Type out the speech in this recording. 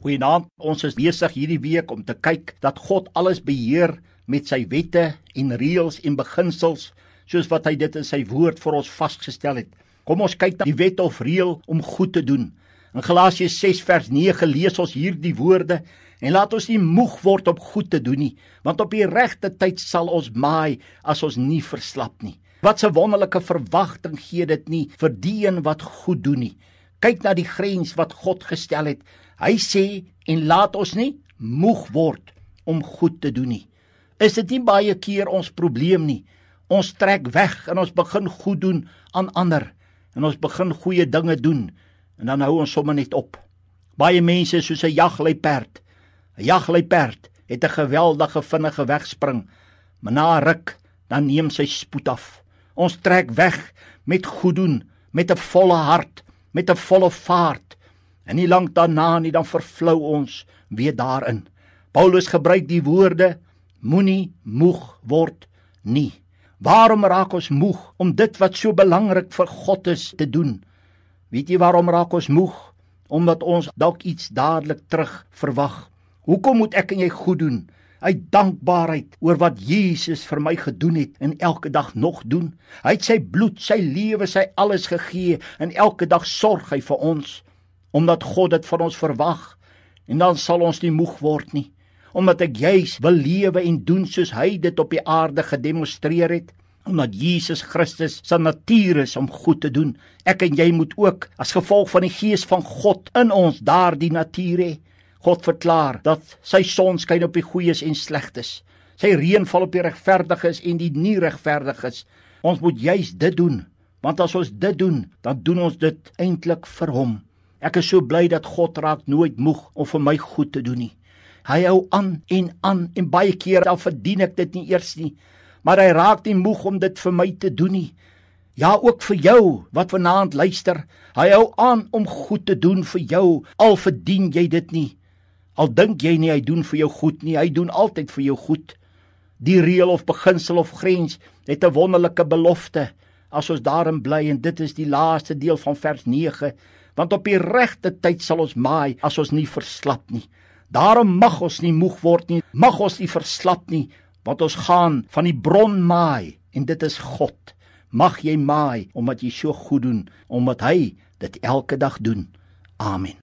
Goeienaand. Ons is besig hierdie week om te kyk dat God alles beheer met sy wette en reëls en beginsels soos wat hy dit in sy woord vir ons vasgestel het. Kom ons kyk na die wet of reël om goed te doen. In Galasiërs 6 vers 9 lees ons hierdie woorde en laat ons nie moeg word om goed te doen nie, want op die regte tyd sal ons maai as ons nie verslap nie. Wat 'n wonderlike verwagting gee dit nie vir die een wat goed doen nie. Kyk na die grens wat God gestel het. Hy sê en laat ons nie moeg word om goed te doen nie. Is dit nie baie keer ons probleem nie? Ons trek weg en ons begin goed doen aan ander en ons begin goeie dinge doen en dan hou ons sommer net op. Baie mense soos 'n jagluiperd. 'n Jagluiperd het 'n geweldige vinnige wegspring, maar na 'n ruk dan neem sy spoed af. Ons trek weg met goed doen, met 'n volle hart, met 'n volle vaart En nie lank daarna nie dan vervlou ons weer daarin. Paulus gebruik die woorde moenie moeg word nie. Waarom raak ons moeg om dit wat so belangrik vir God is te doen? Weet jy waarom raak ons moeg? Omdat ons dalk iets dadelik terug verwag. Hoekom moet ek en jy goed doen? Uit dankbaarheid oor wat Jesus vir my gedoen het en elke dag nog doen. Hy het sy bloed, sy lewe, sy alles gegee en elke dag sorg hy vir ons omdat God dit van ons verwag. En dan sal ons nie moeg word nie omdat ek juis wil lewe en doen soos hy dit op die aarde gedemonstreer het omdat Jesus Christus se natuur is om goed te doen. Ek en jy moet ook as gevolg van die gees van God in ons daardie natuur hê God verklaar dat sy son skyn op die goeies en slegtes sy reën val op die regverdiges en die nie regverdiges ons moet juis dit doen want as ons dit doen dan doen ons dit eintlik vir hom Ek is so bly dat God raak nooit moeg om vir my goed te doen nie. Hy hou aan en aan en baie keer dan verdien ek dit nie eers nie, maar hy raak nie moeg om dit vir my te doen nie. Ja, ook vir jou wat vanaand luister. Hy hou aan om goed te doen vir jou al verdien jy dit nie. Al dink jy nie hy doen vir jou goed nie, hy doen altyd vir jou goed. Die reël of beginsel of grens het 'n wonderlike belofte as ons daarin bly en dit is die laaste deel van vers 9 want op die regte tyd sal ons maai as ons nie verslap nie. Daarom mag ons nie moeg word nie, mag ons nie verslap nie, want ons gaan van die bron maai en dit is God. Mag jy maai omdat jy so goed doen, omdat hy dit elke dag doen. Amen.